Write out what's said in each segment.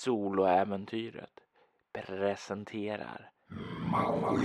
Soloäventyret presenterar. Allt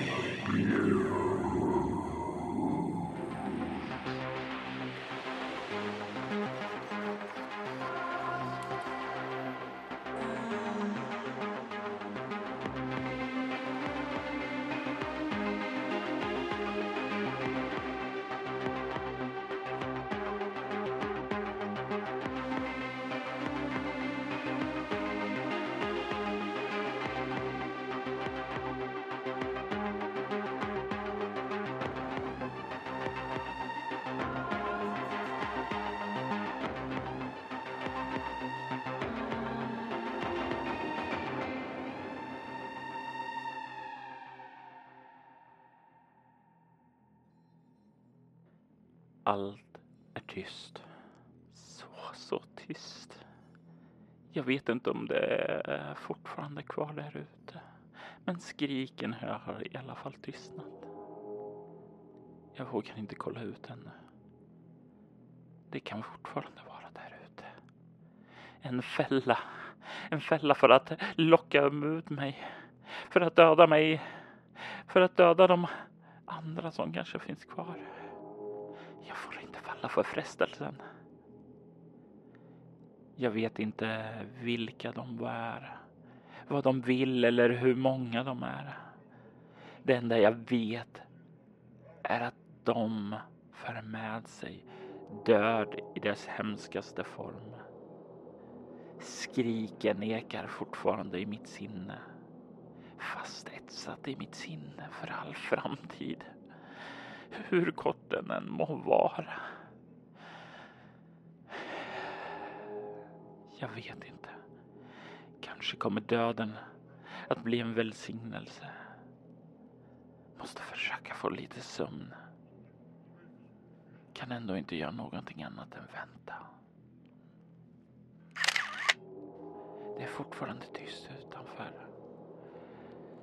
vet inte om det är fortfarande kvar där ute. Men skriken har i alla fall tystnat. Jag vågar inte kolla ut ännu. Det kan fortfarande vara där ute. En fälla. En fälla för att locka ut mig. För att döda mig. För att döda de andra som kanske finns kvar. Jag får inte falla för frestelsen. Jag vet inte vilka de är, vad de vill eller hur många de är. Det enda jag vet är att de för med sig död i dess hemskaste form. Skriken ekar fortfarande i mitt sinne, fast etsat i mitt sinne för all framtid hur kort den än må vara. Jag vet inte. Kanske kommer döden att bli en välsignelse. Måste försöka få lite sömn. Kan ändå inte göra någonting annat än vänta. Det är fortfarande tyst utanför.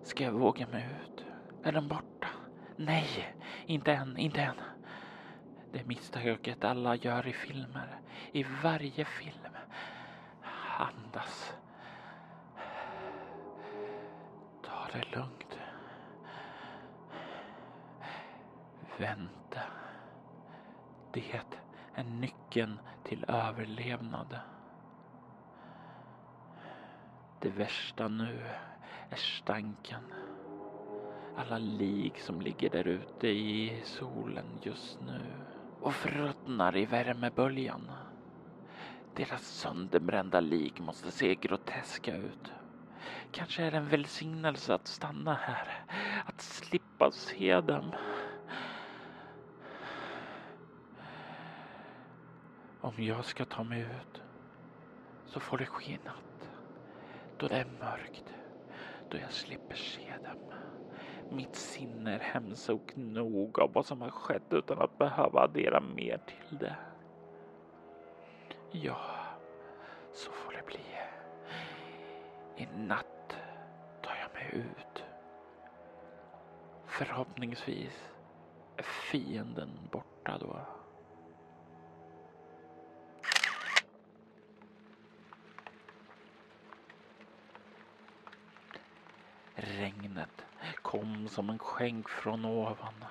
Ska jag våga mig ut? Är den borta? Nej, inte än, inte än. Det misstaget alla gör i filmer. I varje film. Andas. Ta det lugnt. Vänta. Det är nyckeln till överlevnad. Det värsta nu är stanken alla lik som ligger där ute i solen just nu och förruttnar i värmeböljan. Deras sönderbrända lik måste se groteska ut. Kanske är det en välsignelse att stanna här, att slippa se dem. Om jag ska ta mig ut så får det ske natt, då det är mörkt, då jag slipper se dem. Mitt sinne är hemsökt nog av vad som har skett utan att behöva addera mer till det. Ja, så får det bli. I natt tar jag mig ut. Förhoppningsvis är fienden borta då. Regnet kom som en skänk från ovan.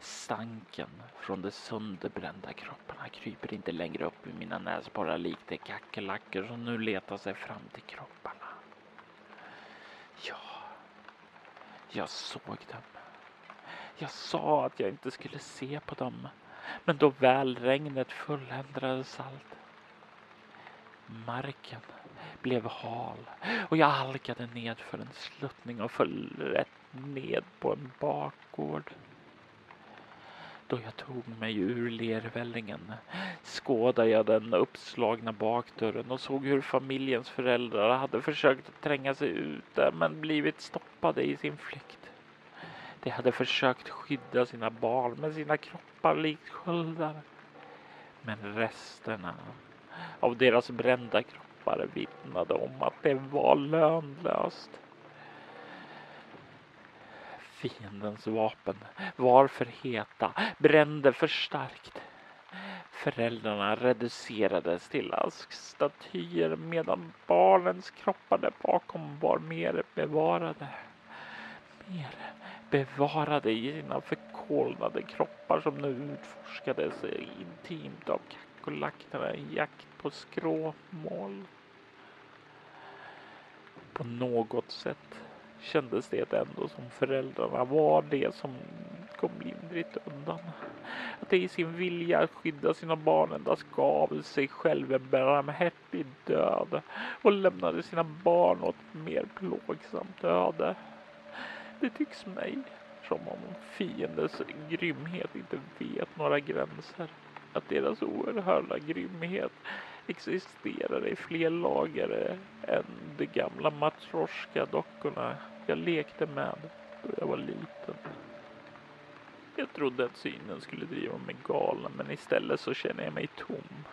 Stanken från de sönderbrända kropparna kryper inte längre upp i mina näsborrar likt de kackerlackor som nu letar sig fram till kropparna. Ja, jag såg dem. Jag sa att jag inte skulle se på dem, men då väl regnet fulländades allt. Marken blev hal och jag halkade ned för en sluttning och föll rätt ned på en bakgård. Då jag tog mig ur lervällingen skådade jag den uppslagna bakdörren och såg hur familjens föräldrar hade försökt att tränga sig ut men blivit stoppade i sin flykt. De hade försökt skydda sina barn med sina kroppar likt sköldar. Men resterna av deras brända kroppar kroppar vittnade om att det var lönlöst. Fiendens vapen var för heta, brände för starkt. Föräldrarna reducerades till askstatyer medan barnens kroppar där bakom var mer bevarade. Mer bevarade i sina förkolnade kroppar som nu utforskades intimt av kackerlackorna i jakt på skråmål. På något sätt kändes det ändå som föräldrarna var det som kom lindrigt undan. Att de i sin vilja att skydda sina barn endast gav sig själv en barmhärtig död och lämnade sina barn åt mer plågsamt öde. Det tycks mig som om fiendens grymhet inte vet några gränser. Att deras oerhörda grymhet existerar i fler lager än de gamla matroska dockorna jag lekte med då jag var liten. Jag trodde att synen skulle driva mig galen men istället så känner jag mig tom.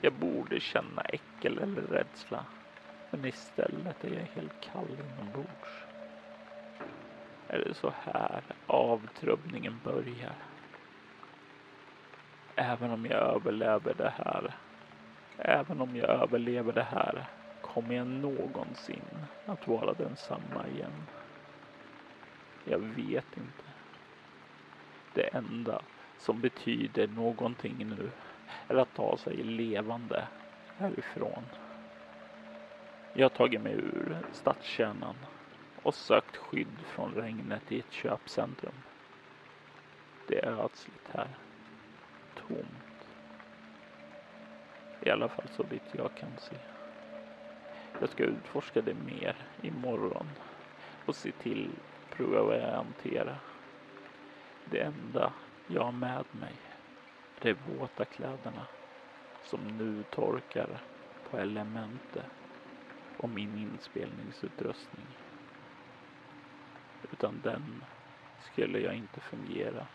Jag borde känna äckel eller rädsla men istället är jag helt kall inombords. Är det så här avtrubbningen börjar? Även om jag överlever det här, även om jag överlever det här kommer jag någonsin att vara densamma igen? Jag vet inte. Det enda som betyder någonting nu är att ta sig levande härifrån. Jag har tagit mig ur stadskärnan och sökt skydd från regnet i ett köpcentrum. Det är ödsligt här. Tomt. I alla fall så vitt jag kan se. Jag ska utforska det mer imorgon och se till prova vad jag hanterar. Det enda jag har med mig är de våta kläderna som nu torkar på elementet och min inspelningsutrustning. Utan den skulle jag inte fungera.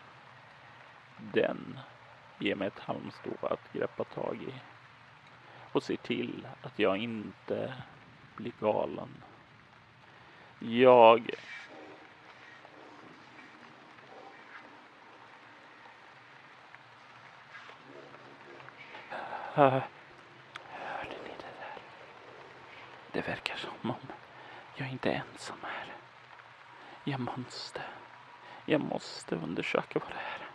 Den ger mig ett halmstrå att greppa tag i och ser till att jag inte blir galen. Jag Hörde ni det där? Det verkar som om jag inte är ensam här. Jag måste, jag måste undersöka vad det är.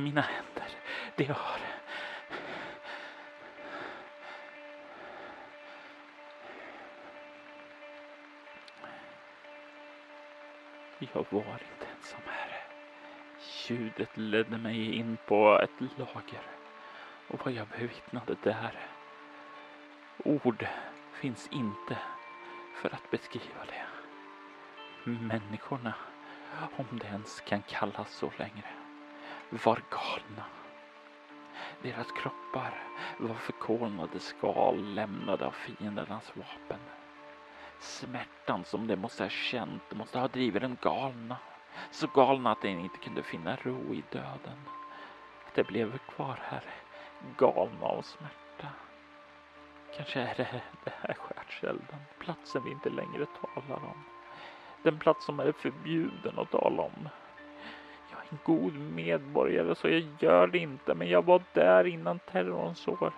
Mina händer, det jag har Jag var inte ensam här. Ljudet ledde mig in på ett lager och vad jag bevittnade där. Ord finns inte för att beskriva det. Människorna, om det ens kan kallas så längre, var galna. Deras kroppar var förkolnade skal lämnade av fiendernas vapen. Smärtan som de måste ha känt de måste ha drivit dem galna. Så galna att de inte kunde finna ro i döden. De blev kvar här, galna av smärta. Kanske är det det här skärselden, platsen vi inte längre talar om. Den plats som är förbjuden att tala om. God medborgare så jag gör det inte, men jag var där innan terrorns år.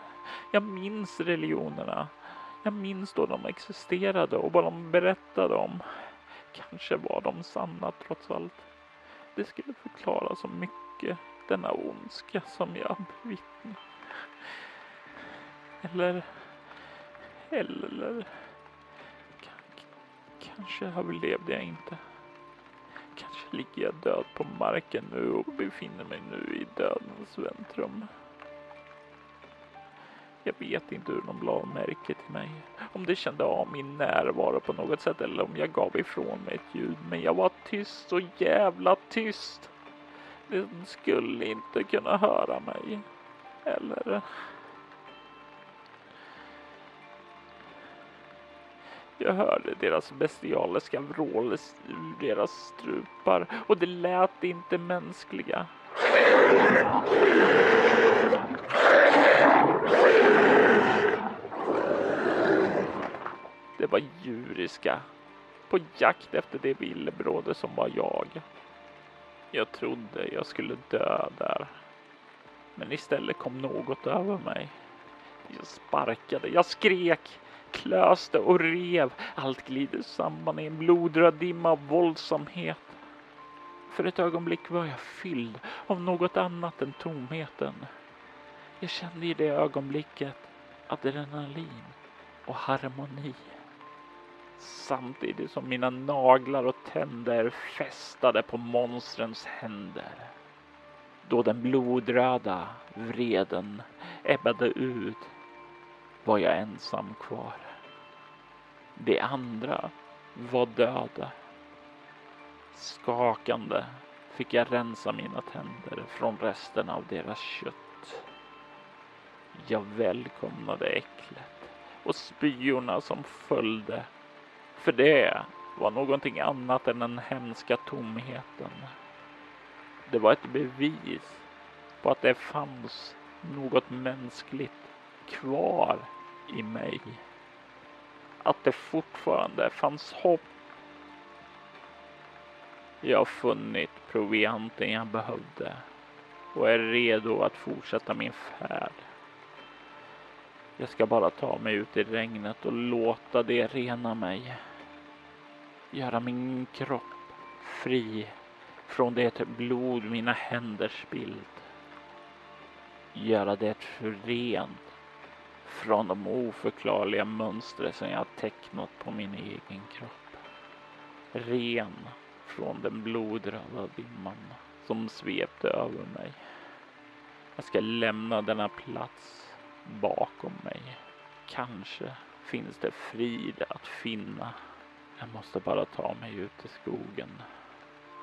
Jag minns religionerna. Jag minns då de existerade och vad de berättade om. Kanske var de sanna trots allt. Det skulle förklara så mycket, denna ondska som jag bevittnar. Eller, eller, kanske överlevde jag inte. Kanske ligger jag död på marken nu och befinner mig nu i dödens väntrum. Jag vet inte hur de la märke till mig. Om de kände av min närvaro på något sätt eller om jag gav ifrån mig ett ljud. Men jag var tyst, så jävla tyst. De skulle inte kunna höra mig. Eller... Jag hörde deras bestialiska vrål ur deras strupar och det lät inte mänskliga. Det var djuriska. På jakt efter det villebråde som var jag. Jag trodde jag skulle dö där. Men istället kom något över mig. Jag sparkade, jag skrek, klöste och rev. Allt glider samman i en blodröd dimma av våldsamhet. För ett ögonblick var jag fylld av något annat än tomheten. Jag kände i det ögonblicket adrenalin och harmoni. Samtidigt som mina naglar och tänder fästade på monstrens händer. Då den blodröda vreden ebbade ut var jag ensam kvar. De andra var döda. Skakande fick jag rensa mina tänder från resterna av deras kött. Jag välkomnade äcklet och spyorna som följde. För det var någonting annat än den hemska tomheten. Det var ett bevis på att det fanns något mänskligt kvar i mig. Att det fortfarande fanns hopp. Jag har funnit provianten jag behövde och är redo att fortsätta min färd. Jag ska bara ta mig ut i regnet och låta det rena mig. Göra min kropp fri från det blod mina händer spillt. Göra det rent från de oförklarliga mönster som jag tecknat på min egen kropp. Ren från den blodröda dimman som svepte över mig. Jag ska lämna denna plats bakom mig. Kanske finns det frid att finna. Jag måste bara ta mig ut i skogen.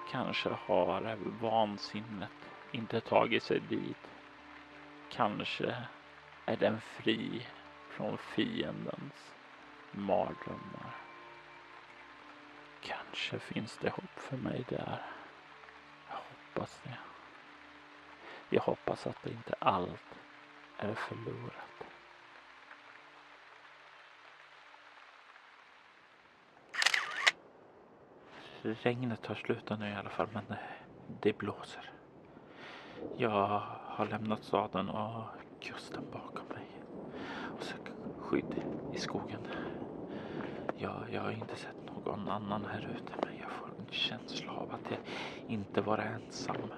Kanske har vansinnet inte tagit sig dit. Kanske är den fri från fiendens mardrömmar. Kanske finns det hopp för mig där. Jag hoppas det. Jag hoppas att det inte allt är förlorat. Regnet har slutat nu i alla fall, men det blåser. Jag har lämnat staden och kusten bakom mig och söker skydd i skogen. Jag, jag har inte sett någon annan här ute, men jag får en känsla av att jag inte vara ensam.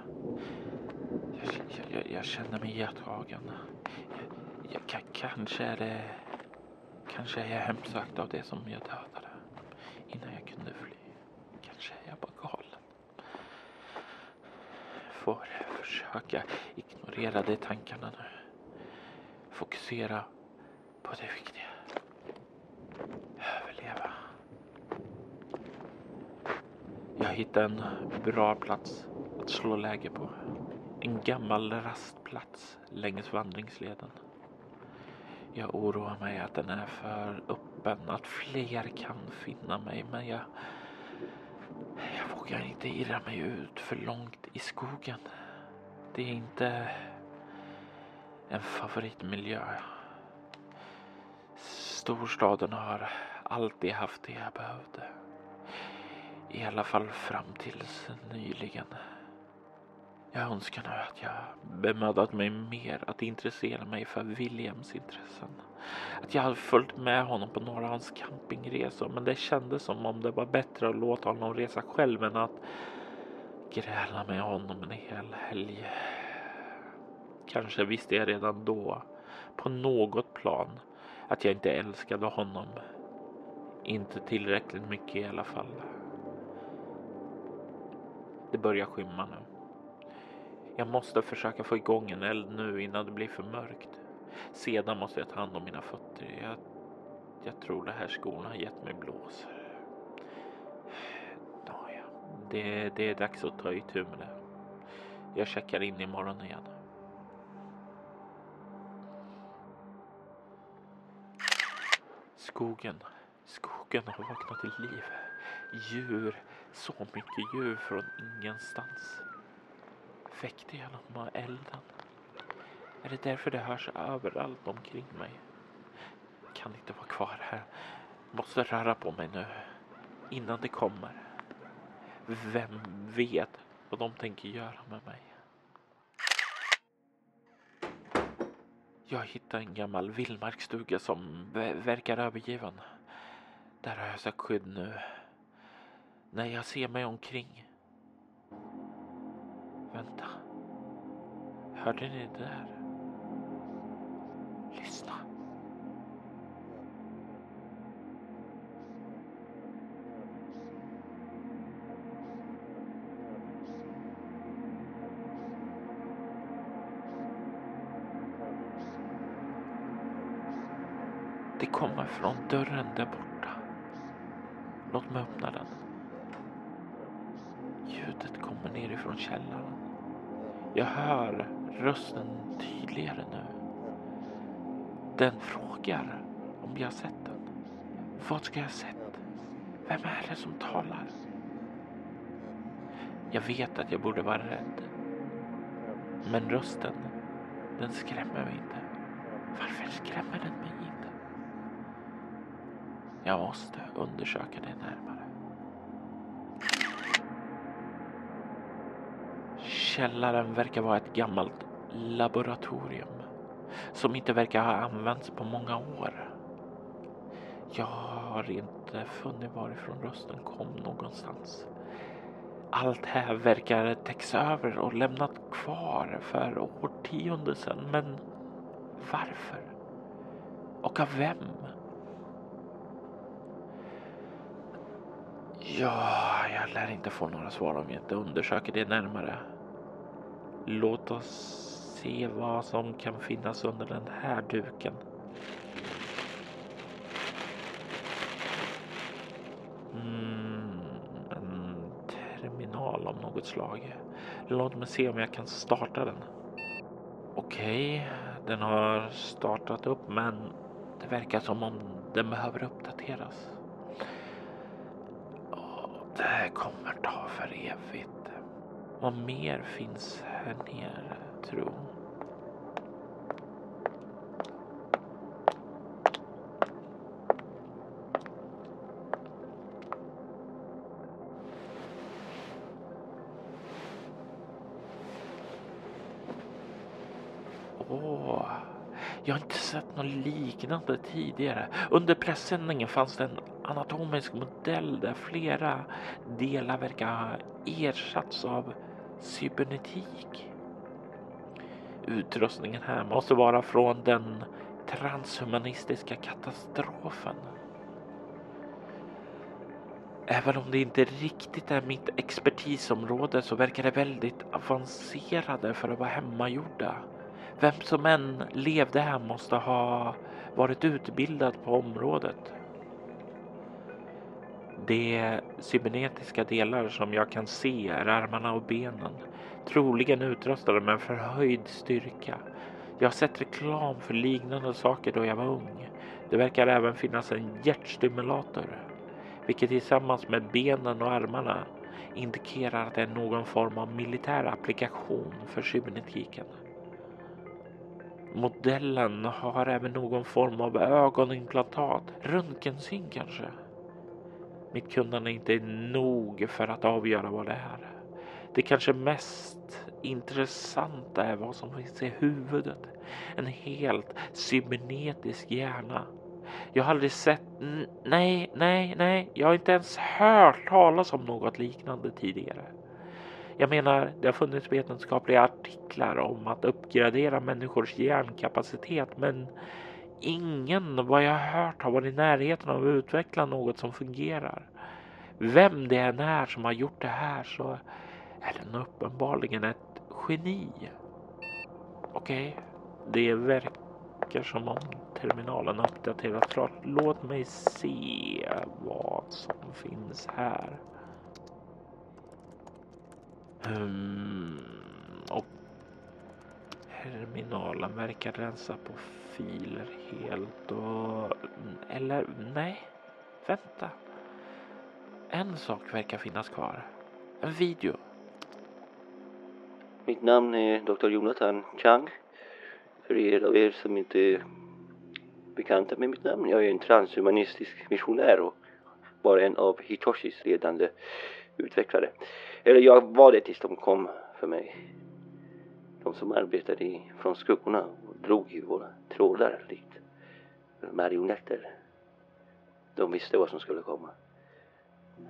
Jag, jag, jag känner mig iakttagen. Jag, kanske är det... Kanske är jag hemsökt av det som jag dödade innan jag kunde fly. Kanske är jag bara galen. Får försöka ignorera de tankarna nu. Fokusera på det viktiga. Överleva. Jag hittade en bra plats att slå läge på. En gammal rastplats längs vandringsleden. Jag oroar mig att den är för öppen, att fler kan finna mig, men jag, jag vågar inte irra mig ut för långt i skogen. Det är inte en favoritmiljö. Storstaden har alltid haft det jag behövde. I alla fall fram tills nyligen. Jag önskar nu att jag bemödat mig mer att intressera mig för Williams intressen. Att jag hade följt med honom på några av hans campingresor, men det kändes som om det var bättre att låta honom resa själv än att gräla med honom en hel helg. Kanske visste jag redan då, på något plan, att jag inte älskade honom. Inte tillräckligt mycket i alla fall. Det börjar skymma nu. Jag måste försöka få igång en eld nu innan det blir för mörkt. Sedan måste jag ta hand om mina fötter. Jag, jag tror det här skorna har gett mig blås. Nåja, det, det är dags att ta itu med det. Jag checkar in imorgon igen. Skogen. Skogen har vaknat till liv. Djur. Så mycket djur från ingenstans väckte genom elden? Är det därför det hörs överallt omkring mig? Kan inte vara kvar här. Måste röra på mig nu. Innan det kommer. Vem vet vad de tänker göra med mig. Jag hitta en gammal vildmarksstuga som verkar övergiven. Där har jag sökt skydd nu. När jag ser mig omkring. Vänta. Hörde ni det där? Lyssna. Från dörren där borta. Låt mig öppna den. Ljudet kommer nerifrån källaren. Jag hör rösten tydligare nu. Den frågar om jag sett den. Vad ska jag ha sett? Vem är det som talar? Jag vet att jag borde vara rädd. Men rösten, den skrämmer mig inte. Varför skrämmer den mig? Jag måste undersöka det närmare. Källaren verkar vara ett gammalt laboratorium som inte verkar ha använts på många år. Jag har inte funnit varifrån rösten kom någonstans. Allt här verkar täcks över och lämnat kvar för årtionden sedan. Men varför? Och av vem? Ja, jag lär inte få några svar om jag inte undersöker det närmare. Låt oss se vad som kan finnas under den här duken. Mm, en terminal av något slag. Låt mig se om jag kan starta den. Okej, okay, den har startat upp men det verkar som om den behöver uppdateras. Det här kommer ta för evigt. Vad mer finns här nere, tro? Sett något liknande tidigare. Under pressändningen fanns det en anatomisk modell där flera delar verkar ha ersatts av cybernetik. Utrustningen här måste vara från den transhumanistiska katastrofen. Även om det inte riktigt är mitt expertisområde så verkar det väldigt avancerade för att vara hemmagjorda. Vem som än levde här måste ha varit utbildad på området. De cybernetiska delar som jag kan se är armarna och benen, troligen utrustade med förhöjd styrka. Jag har sett reklam för liknande saker då jag var ung. Det verkar även finnas en hjärtstimulator, vilket tillsammans med benen och armarna indikerar att det är någon form av militär applikation för cybernetiken. Modellen har även någon form av ögonimplantat, röntgensyn kanske. Mitt kunnande är inte nog för att avgöra vad det är. Det kanske mest intressanta är vad som finns i huvudet. En helt cybernetisk hjärna. Jag har aldrig sett, nej, nej, nej, jag har inte ens hört talas om något liknande tidigare. Jag menar, det har funnits vetenskapliga artiklar om att uppgradera människors hjärnkapacitet, men ingen vad jag har hört har varit i närheten av att utveckla något som fungerar. Vem det än är som har gjort det här så är den uppenbarligen ett geni. Okej, okay. det verkar som om terminalen uppdaterats klart. Låt mig se vad som finns här. Um, och terminalen verkar rensa på filer helt och... Eller nej, vänta. En sak verkar finnas kvar. En video. Mitt namn är Dr. Jonathan Chang. För er av er som inte är bekanta med mitt namn. Jag är en transhumanistisk missionär och var en av Hitoshis ledande utvecklare. Eller jag var det tills de kom för mig. De som arbetade i, från skuggorna och drog i våra trådar likt marionetter. De visste vad som skulle komma.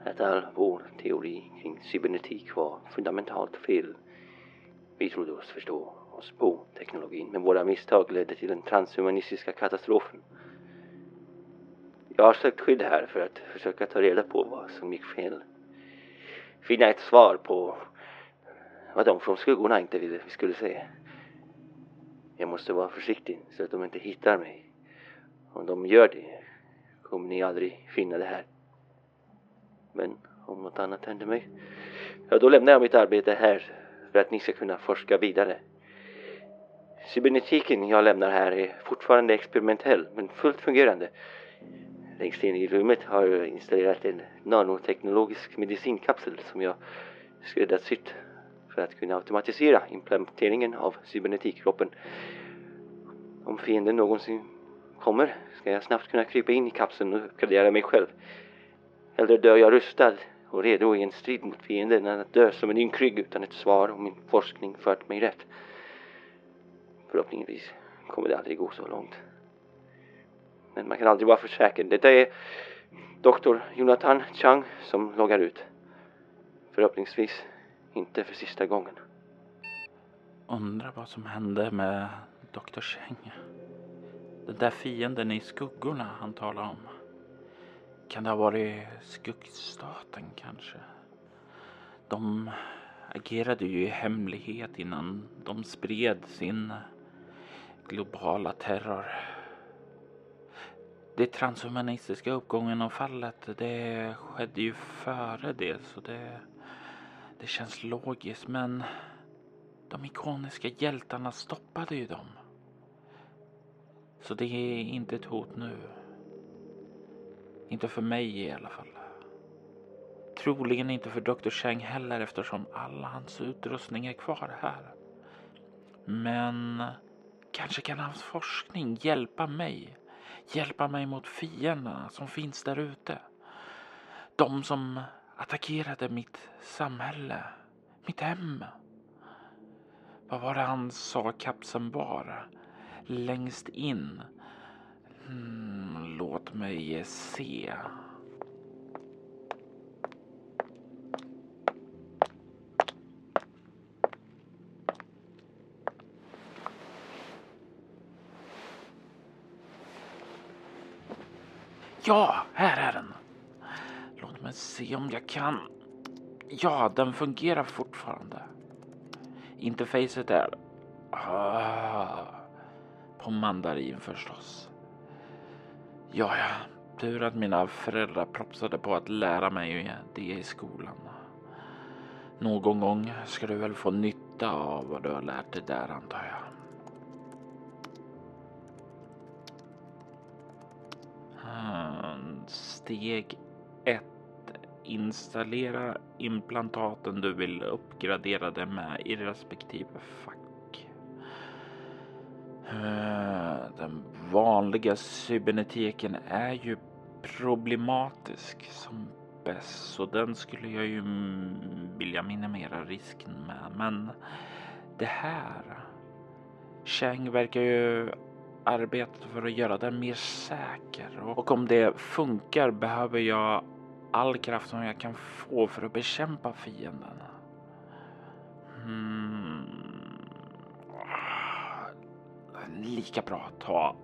Att all vår teori kring cybernetik var fundamentalt fel. Vi trodde oss förstå oss på teknologin, men våra misstag ledde till den transhumanistiska katastrofen. Jag har sökt skydd här för att försöka ta reda på vad som gick fel. Finna ett svar på vad de från skuggorna inte ville vi skulle se. Jag måste vara försiktig så att de inte hittar mig. Om de gör det kommer ni aldrig finna det här. Men om något annat händer mig, ja då lämnar jag mitt arbete här för att ni ska kunna forska vidare. Cybernetiken jag lämnar här är fortfarande experimentell men fullt fungerande. Längst in i rummet har jag installerat en nanoteknologisk medicinkapsel som jag skräddarsytt för att kunna automatisera implementeringen av cybernetikkroppen. Om fienden någonsin kommer ska jag snabbt kunna krypa in i kapseln och uppgradera mig själv. Eller dör jag rustad och redo i en strid mot fienden än att dö som en ynkrygg utan ett svar om min forskning fört mig rätt. Förhoppningsvis kommer det aldrig gå så långt. Men man kan aldrig vara för säker. Detta är doktor Jonathan Chang som loggar ut. Förhoppningsvis inte för sista gången. Undrar vad som hände med Dr. Cheng. Den där fienden i skuggorna han talar om. Kan det ha varit skuggstaten kanske? De agerade ju i hemlighet innan de spred sin globala terror. Det transhumanistiska uppgången och fallet, det skedde ju före det så det, det känns logiskt men de ikoniska hjältarna stoppade ju dem. Så det är inte ett hot nu. Inte för mig i alla fall. Troligen inte för Dr. Chang heller eftersom all hans utrustning är kvar här. Men kanske kan hans forskning hjälpa mig. Hjälpa mig mot fienderna som finns där ute. De som attackerade mitt samhälle, mitt hem. Vad var det han sa kapseln var? Längst in. Mm, låt mig se. Ja, här är den. Låt mig se om jag kan. Ja, den fungerar fortfarande. Interfacet är ah, på mandarin förstås. Ja, ja, tur att mina föräldrar propsade på att lära mig det i skolan. Någon gång ska du väl få nytta av vad du har lärt dig där antar jag. Ah. Steg 1. Installera implantaten du vill uppgradera det med i respektive fack. Eh, den vanliga cybernetiken är ju problematisk som bäst så den skulle jag ju vilja minimera risken med. Men det här. Chang verkar ju arbetat för att göra den mer säker och om det funkar behöver jag all kraft som jag kan få för att bekämpa fienden. Hmm. Lika bra att ta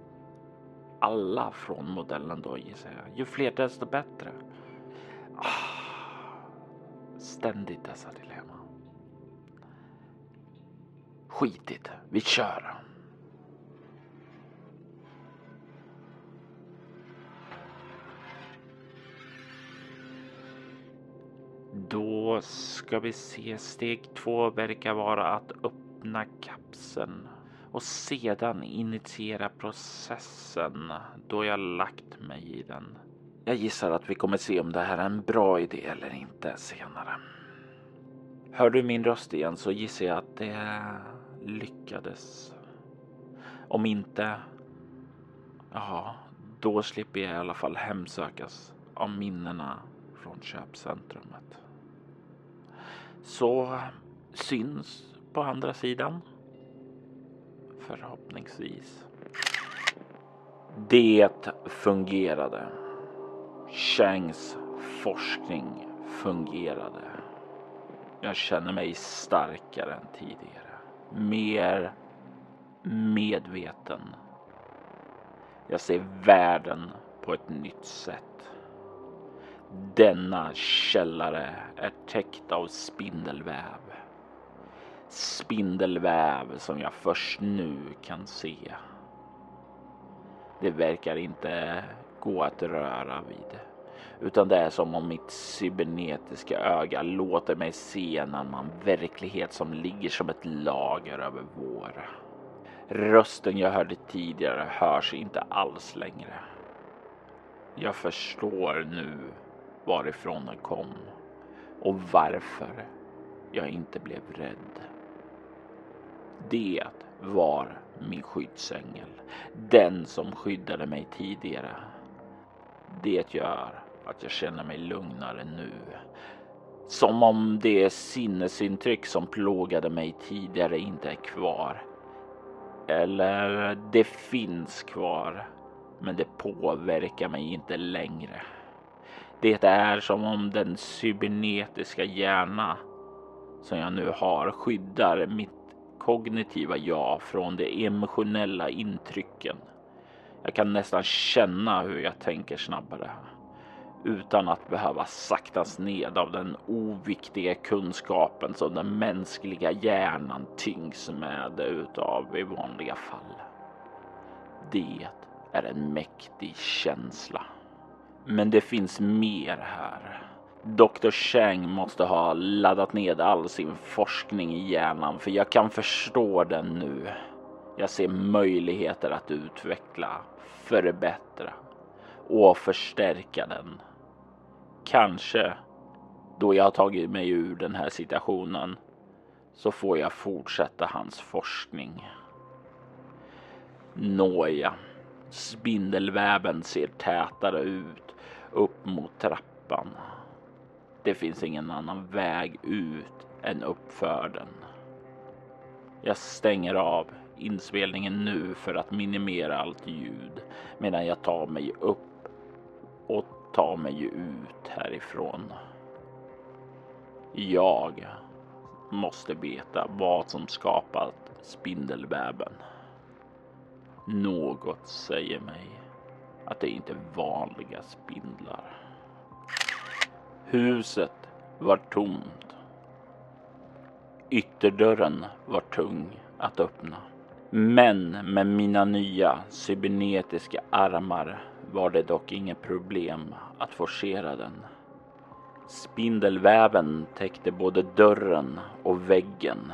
alla från modellen då gissar jag. Ju fler desto bättre. Ständigt dessa dilemma. Skitigt, vi kör. Då ska vi se. Steg två verkar vara att öppna kapseln och sedan initiera processen då jag lagt mig i den. Jag gissar att vi kommer se om det här är en bra idé eller inte senare. Hör du min röst igen så gissar jag att det lyckades. Om inte, Ja, då slipper jag i alla fall hemsökas av minnena från köpcentrumet. Så syns på andra sidan. Förhoppningsvis. Det fungerade. Changs forskning fungerade. Jag känner mig starkare än tidigare. Mer medveten. Jag ser världen på ett nytt sätt. Denna källare är täckt av spindelväv. Spindelväv som jag först nu kan se. Det verkar inte gå att röra vid. Utan det är som om mitt cybernetiska öga låter mig se en annan verklighet som ligger som ett lager över vår. Rösten jag hörde tidigare hörs inte alls längre. Jag förstår nu varifrån den kom och varför jag inte blev rädd. Det var min skyddsängel. Den som skyddade mig tidigare. Det gör att jag känner mig lugnare nu. Som om det sinnesintryck som plågade mig tidigare inte är kvar. Eller det finns kvar, men det påverkar mig inte längre. Det är som om den cybernetiska hjärna som jag nu har skyddar mitt kognitiva jag från de emotionella intrycken. Jag kan nästan känna hur jag tänker snabbare utan att behöva saktas ned av den oviktiga kunskapen som den mänskliga hjärnan tyngs med utav i vanliga fall. Det är en mäktig känsla. Men det finns mer här. Dr. Chang måste ha laddat ned all sin forskning i hjärnan för jag kan förstå den nu. Jag ser möjligheter att utveckla, förbättra och förstärka den. Kanske då jag har tagit mig ur den här situationen så får jag fortsätta hans forskning. Nåja, spindelväven ser tätare ut upp mot trappan. Det finns ingen annan väg ut än uppför den. Jag stänger av inspelningen nu för att minimera allt ljud medan jag tar mig upp och tar mig ut härifrån. Jag måste veta vad som skapat spindelväven. Något säger mig att det inte är vanliga spindlar. Huset var tomt. Ytterdörren var tung att öppna. Men med mina nya cybernetiska armar var det dock inget problem att forcera den. Spindelväven täckte både dörren och väggen,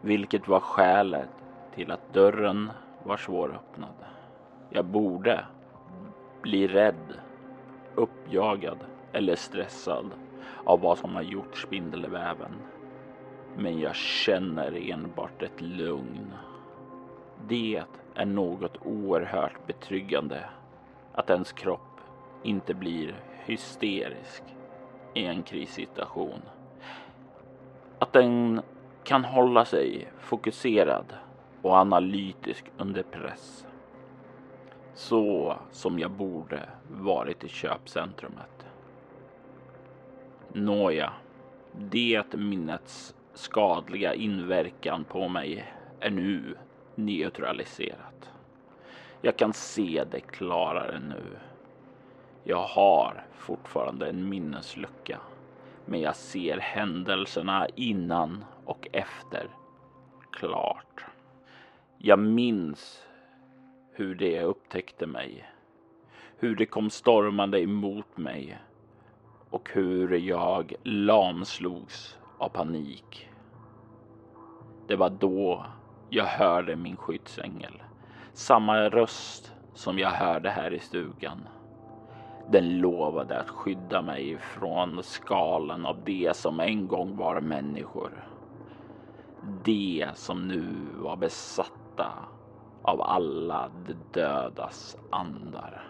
vilket var skälet till att dörren var svåröppnad. Jag borde bli rädd, uppjagad eller stressad av vad som har gjort spindelväven. Men jag känner enbart ett lugn. Det är något oerhört betryggande att ens kropp inte blir hysterisk i en krissituation. Att den kan hålla sig fokuserad och analytisk under press. Så som jag borde varit i köpcentrumet. Nåja, det minnets skadliga inverkan på mig är nu neutraliserat. Jag kan se det klarare nu. Jag har fortfarande en minneslucka, men jag ser händelserna innan och efter klart. Jag minns hur det upptäckte mig, hur det kom stormande emot mig och hur jag lamslogs av panik. Det var då jag hörde min skyddsängel. Samma röst som jag hörde här i stugan. Den lovade att skydda mig från skalan av det som en gång var människor. De som nu var besatta av alla de dödas andar.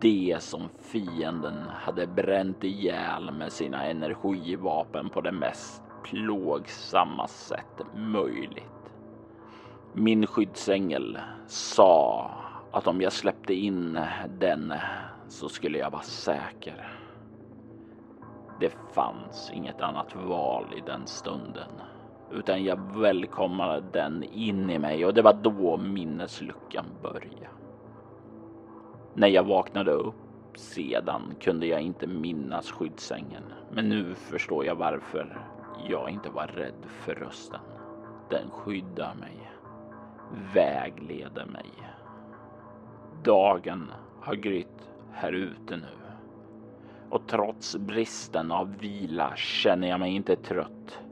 Det som fienden hade bränt ihjäl med sina energivapen på det mest plågsamma sätt möjligt. Min skyddsängel sa att om jag släppte in den så skulle jag vara säker. Det fanns inget annat val i den stunden, utan jag välkomnade den in i mig och det var då minnesluckan började. När jag vaknade upp sedan kunde jag inte minnas skyddsängen, men nu förstår jag varför jag inte var rädd för rösten. Den skyddar mig, vägleder mig. Dagen har grytt här ute nu och trots bristen av vila känner jag mig inte trött.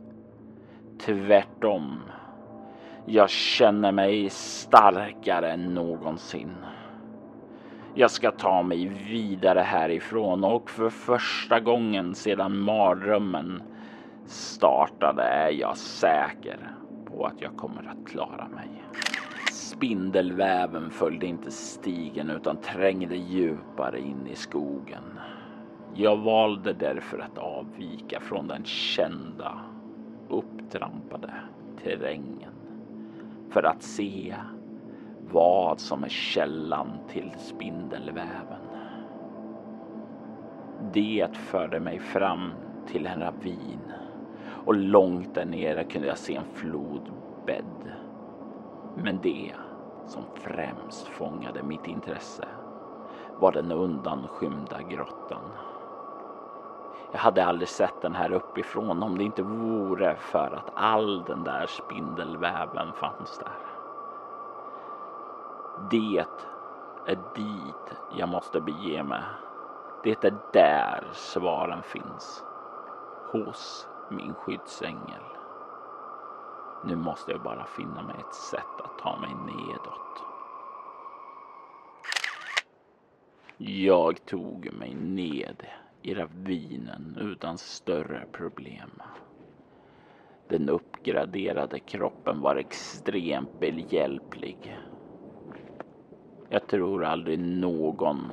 Tvärtom. Jag känner mig starkare än någonsin. Jag ska ta mig vidare härifrån och för första gången sedan mardrömmen startade är jag säker på att jag kommer att klara mig. Spindelväven följde inte stigen utan trängde djupare in i skogen. Jag valde därför att avvika från den kända upptrampade terrängen för att se vad som är källan till spindelväven. Det förde mig fram till en ravin och långt där nere kunde jag se en flodbädd. Men det som främst fångade mitt intresse var den undanskymda grottan. Jag hade aldrig sett den här uppifrån om det inte vore för att all den där spindelväven fanns där. Det är dit jag måste bege mig. Det är där svaren finns. Hos min skyddsängel. Nu måste jag bara finna mig ett sätt att ta mig nedåt. Jag tog mig ned i ravinen utan större problem. Den uppgraderade kroppen var extremt behjälplig. Jag tror aldrig någon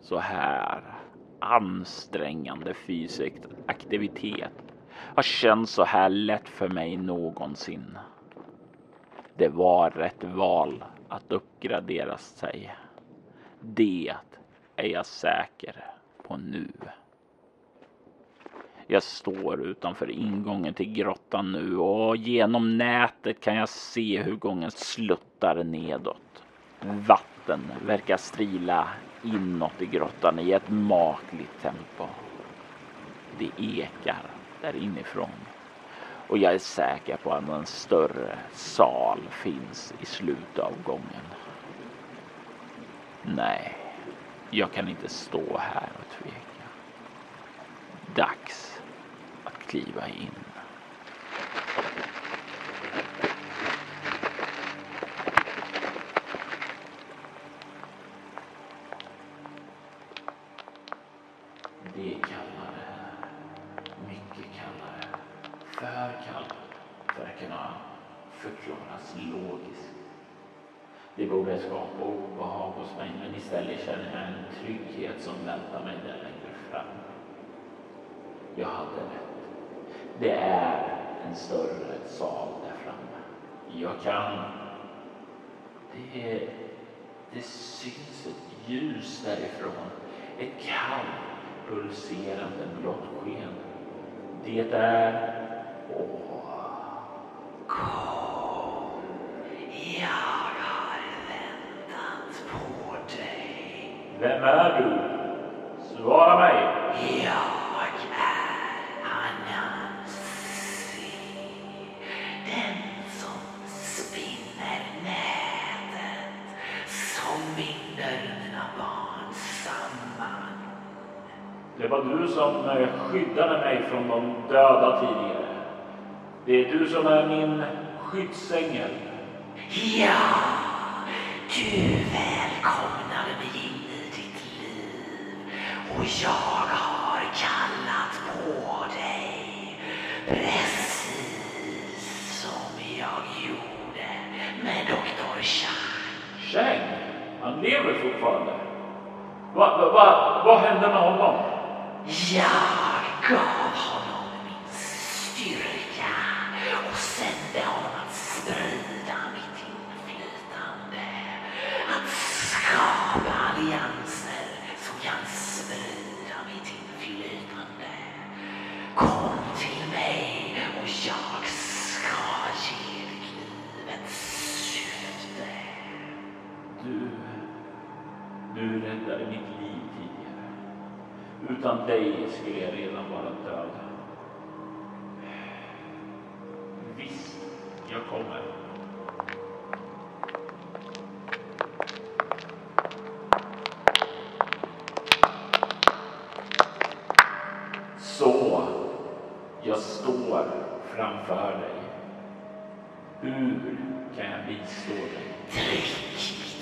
så här ansträngande fysisk aktivitet har känts så här lätt för mig någonsin. Det var rätt val att uppgradera sig. Det är jag säker på nu. Jag står utanför ingången till grottan nu och genom nätet kan jag se hur gången sluttar nedåt. Vatten verkar strila inåt i grottan i ett makligt tempo. Det ekar där inifrån och jag är säker på att en större sal finns i slutet av gången. Nej, jag kan inte stå här och tveka. Dags att kliva in. Det var du som skyddade mig från de döda tidigare. Det är du som är min skyddsängel. Ja, du välkomnade mig in i ditt liv och jag har kallat på dig precis som jag gjorde med doktor lever fortfarande. Vad va, va, vad hände med honom? Jag gav Utan dig skulle jag redan vara död. Visst, jag kommer. Så, jag står framför dig. Hur kan jag bistå dig?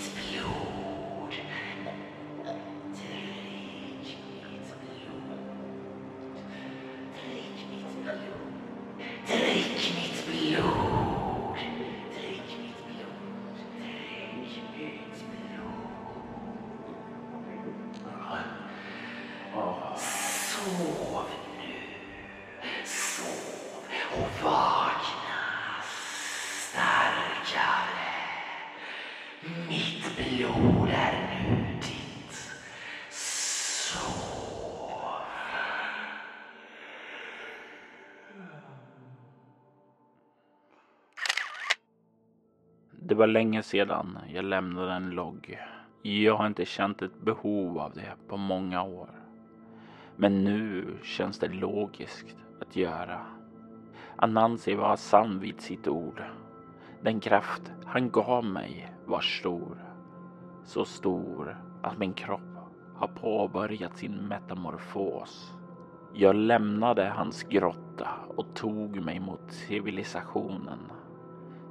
var länge sedan jag lämnade en logg. Jag har inte känt ett behov av det på många år. Men nu känns det logiskt att göra. Anansi var sann vid sitt ord. Den kraft han gav mig var stor. Så stor att min kropp har påbörjat sin metamorfos. Jag lämnade hans grotta och tog mig mot civilisationen.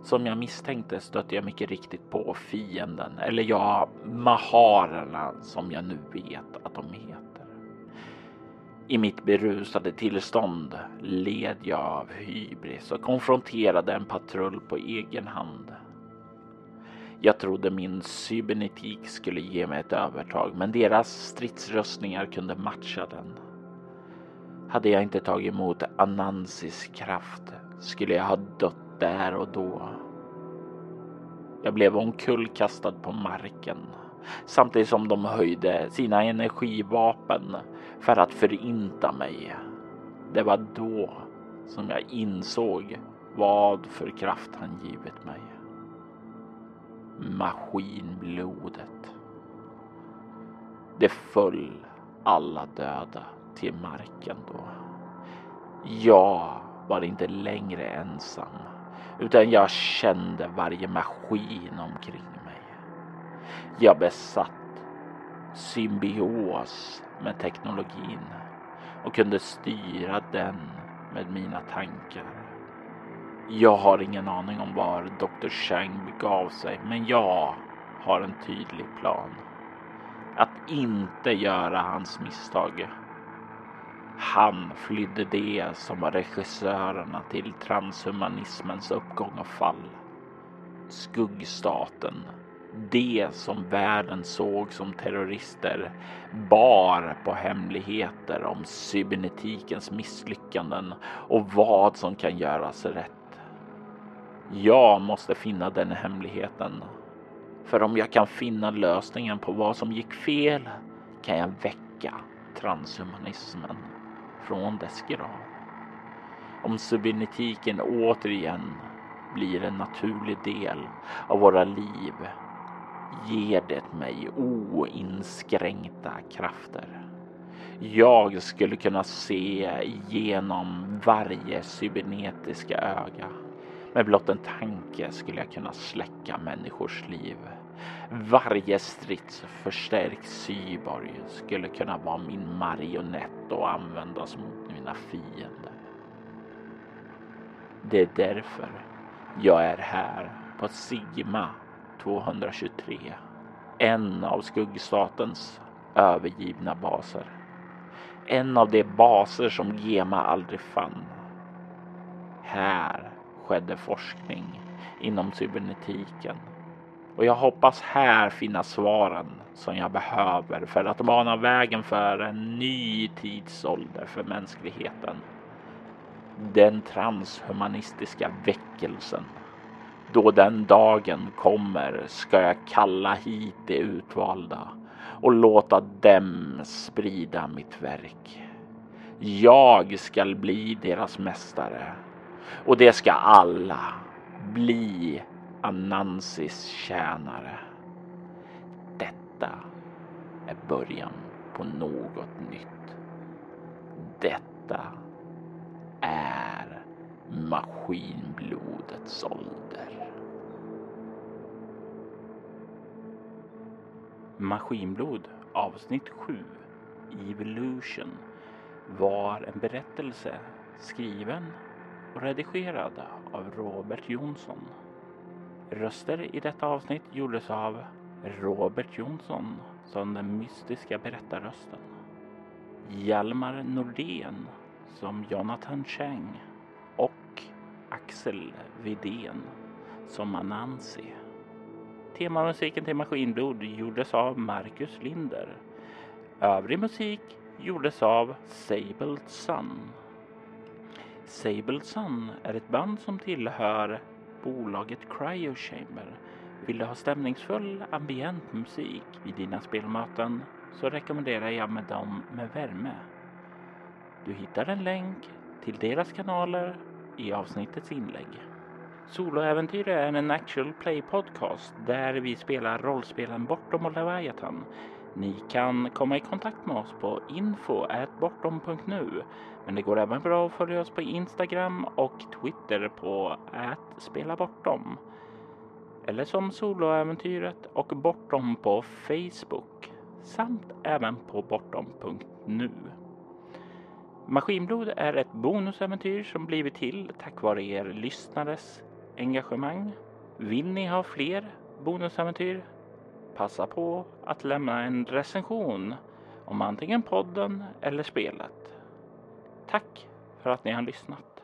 Som jag misstänkte stötte jag mycket riktigt på fienden, eller ja, maharerna som jag nu vet att de heter. I mitt berusade tillstånd led jag av hybris och konfronterade en patrull på egen hand. Jag trodde min cybernetik skulle ge mig ett övertag, men deras stridsrustningar kunde matcha den. Hade jag inte tagit emot Anansis kraft skulle jag ha dött där och då. Jag blev omkullkastad på marken samtidigt som de höjde sina energivapen för att förinta mig. Det var då som jag insåg vad för kraft han givit mig. Maskinblodet. Det föll alla döda till marken då. Jag var inte längre ensam utan jag kände varje maskin omkring mig. Jag besatt symbios med teknologin och kunde styra den med mina tankar. Jag har ingen aning om var Dr. Chang begav sig, men jag har en tydlig plan. Att inte göra hans misstag. Han flydde det som var regissörerna till transhumanismens uppgång och fall. Skuggstaten. Det som världen såg som terrorister bar på hemligheter om cybernetikens misslyckanden och vad som kan göras rätt. Jag måste finna den hemligheten. För om jag kan finna lösningen på vad som gick fel kan jag väcka transhumanismen från dess grav. Om cybernetiken återigen blir en naturlig del av våra liv ger det mig oinskränkta krafter. Jag skulle kunna se igenom varje cybernetiska öga. Med blott en tanke skulle jag kunna släcka människors liv. Varje stridsförstärkt cyborg skulle kunna vara min marionett och användas mot mina fiender. Det är därför jag är här på Sigma 223. En av skuggstatens övergivna baser. En av de baser som Gema aldrig fann. Här skedde forskning inom cybernetiken. Och jag hoppas här finna svaren som jag behöver för att bana vägen för en ny tidsålder för mänskligheten. Den transhumanistiska väckelsen. Då den dagen kommer ska jag kalla hit de utvalda och låta dem sprida mitt verk. Jag skall bli deras mästare och det ska alla bli Anansis tjänare. Detta är början på något nytt. Detta är maskinblodets ålder. Maskinblod avsnitt 7 Evolution var en berättelse skriven och redigerad av Robert Jonsson. Röster i detta avsnitt gjordes av Robert Jonsson som den mystiska berättarrösten. Hjalmar Nordén som Jonathan Cheng och Axel Vidén som Anansi. Temamusiken till Maskinblod gjordes av Marcus Linder. Övrig musik gjordes av Sable Sun. Sable Sun är ett band som tillhör bolaget Cryo Chamber. Vill du ha stämningsfull ambient musik vid dina spelmöten så rekommenderar jag med dem med värme. Du hittar en länk till deras kanaler i avsnittets inlägg. Soloäventyr är en actual play podcast där vi spelar rollspelen Bortom och Leviathan. Ni kan komma i kontakt med oss på info.bortom.nu men det går även bra att följa oss på Instagram och Twitter på @spelabortom eller som Soloäventyret och Bortom på Facebook samt även på bortom.nu. Maskinblod är ett bonusäventyr som blivit till tack vare er lyssnares engagemang. Vill ni ha fler bonusäventyr? Passa på att lämna en recension om antingen podden eller spelet. Tack för att ni har lyssnat.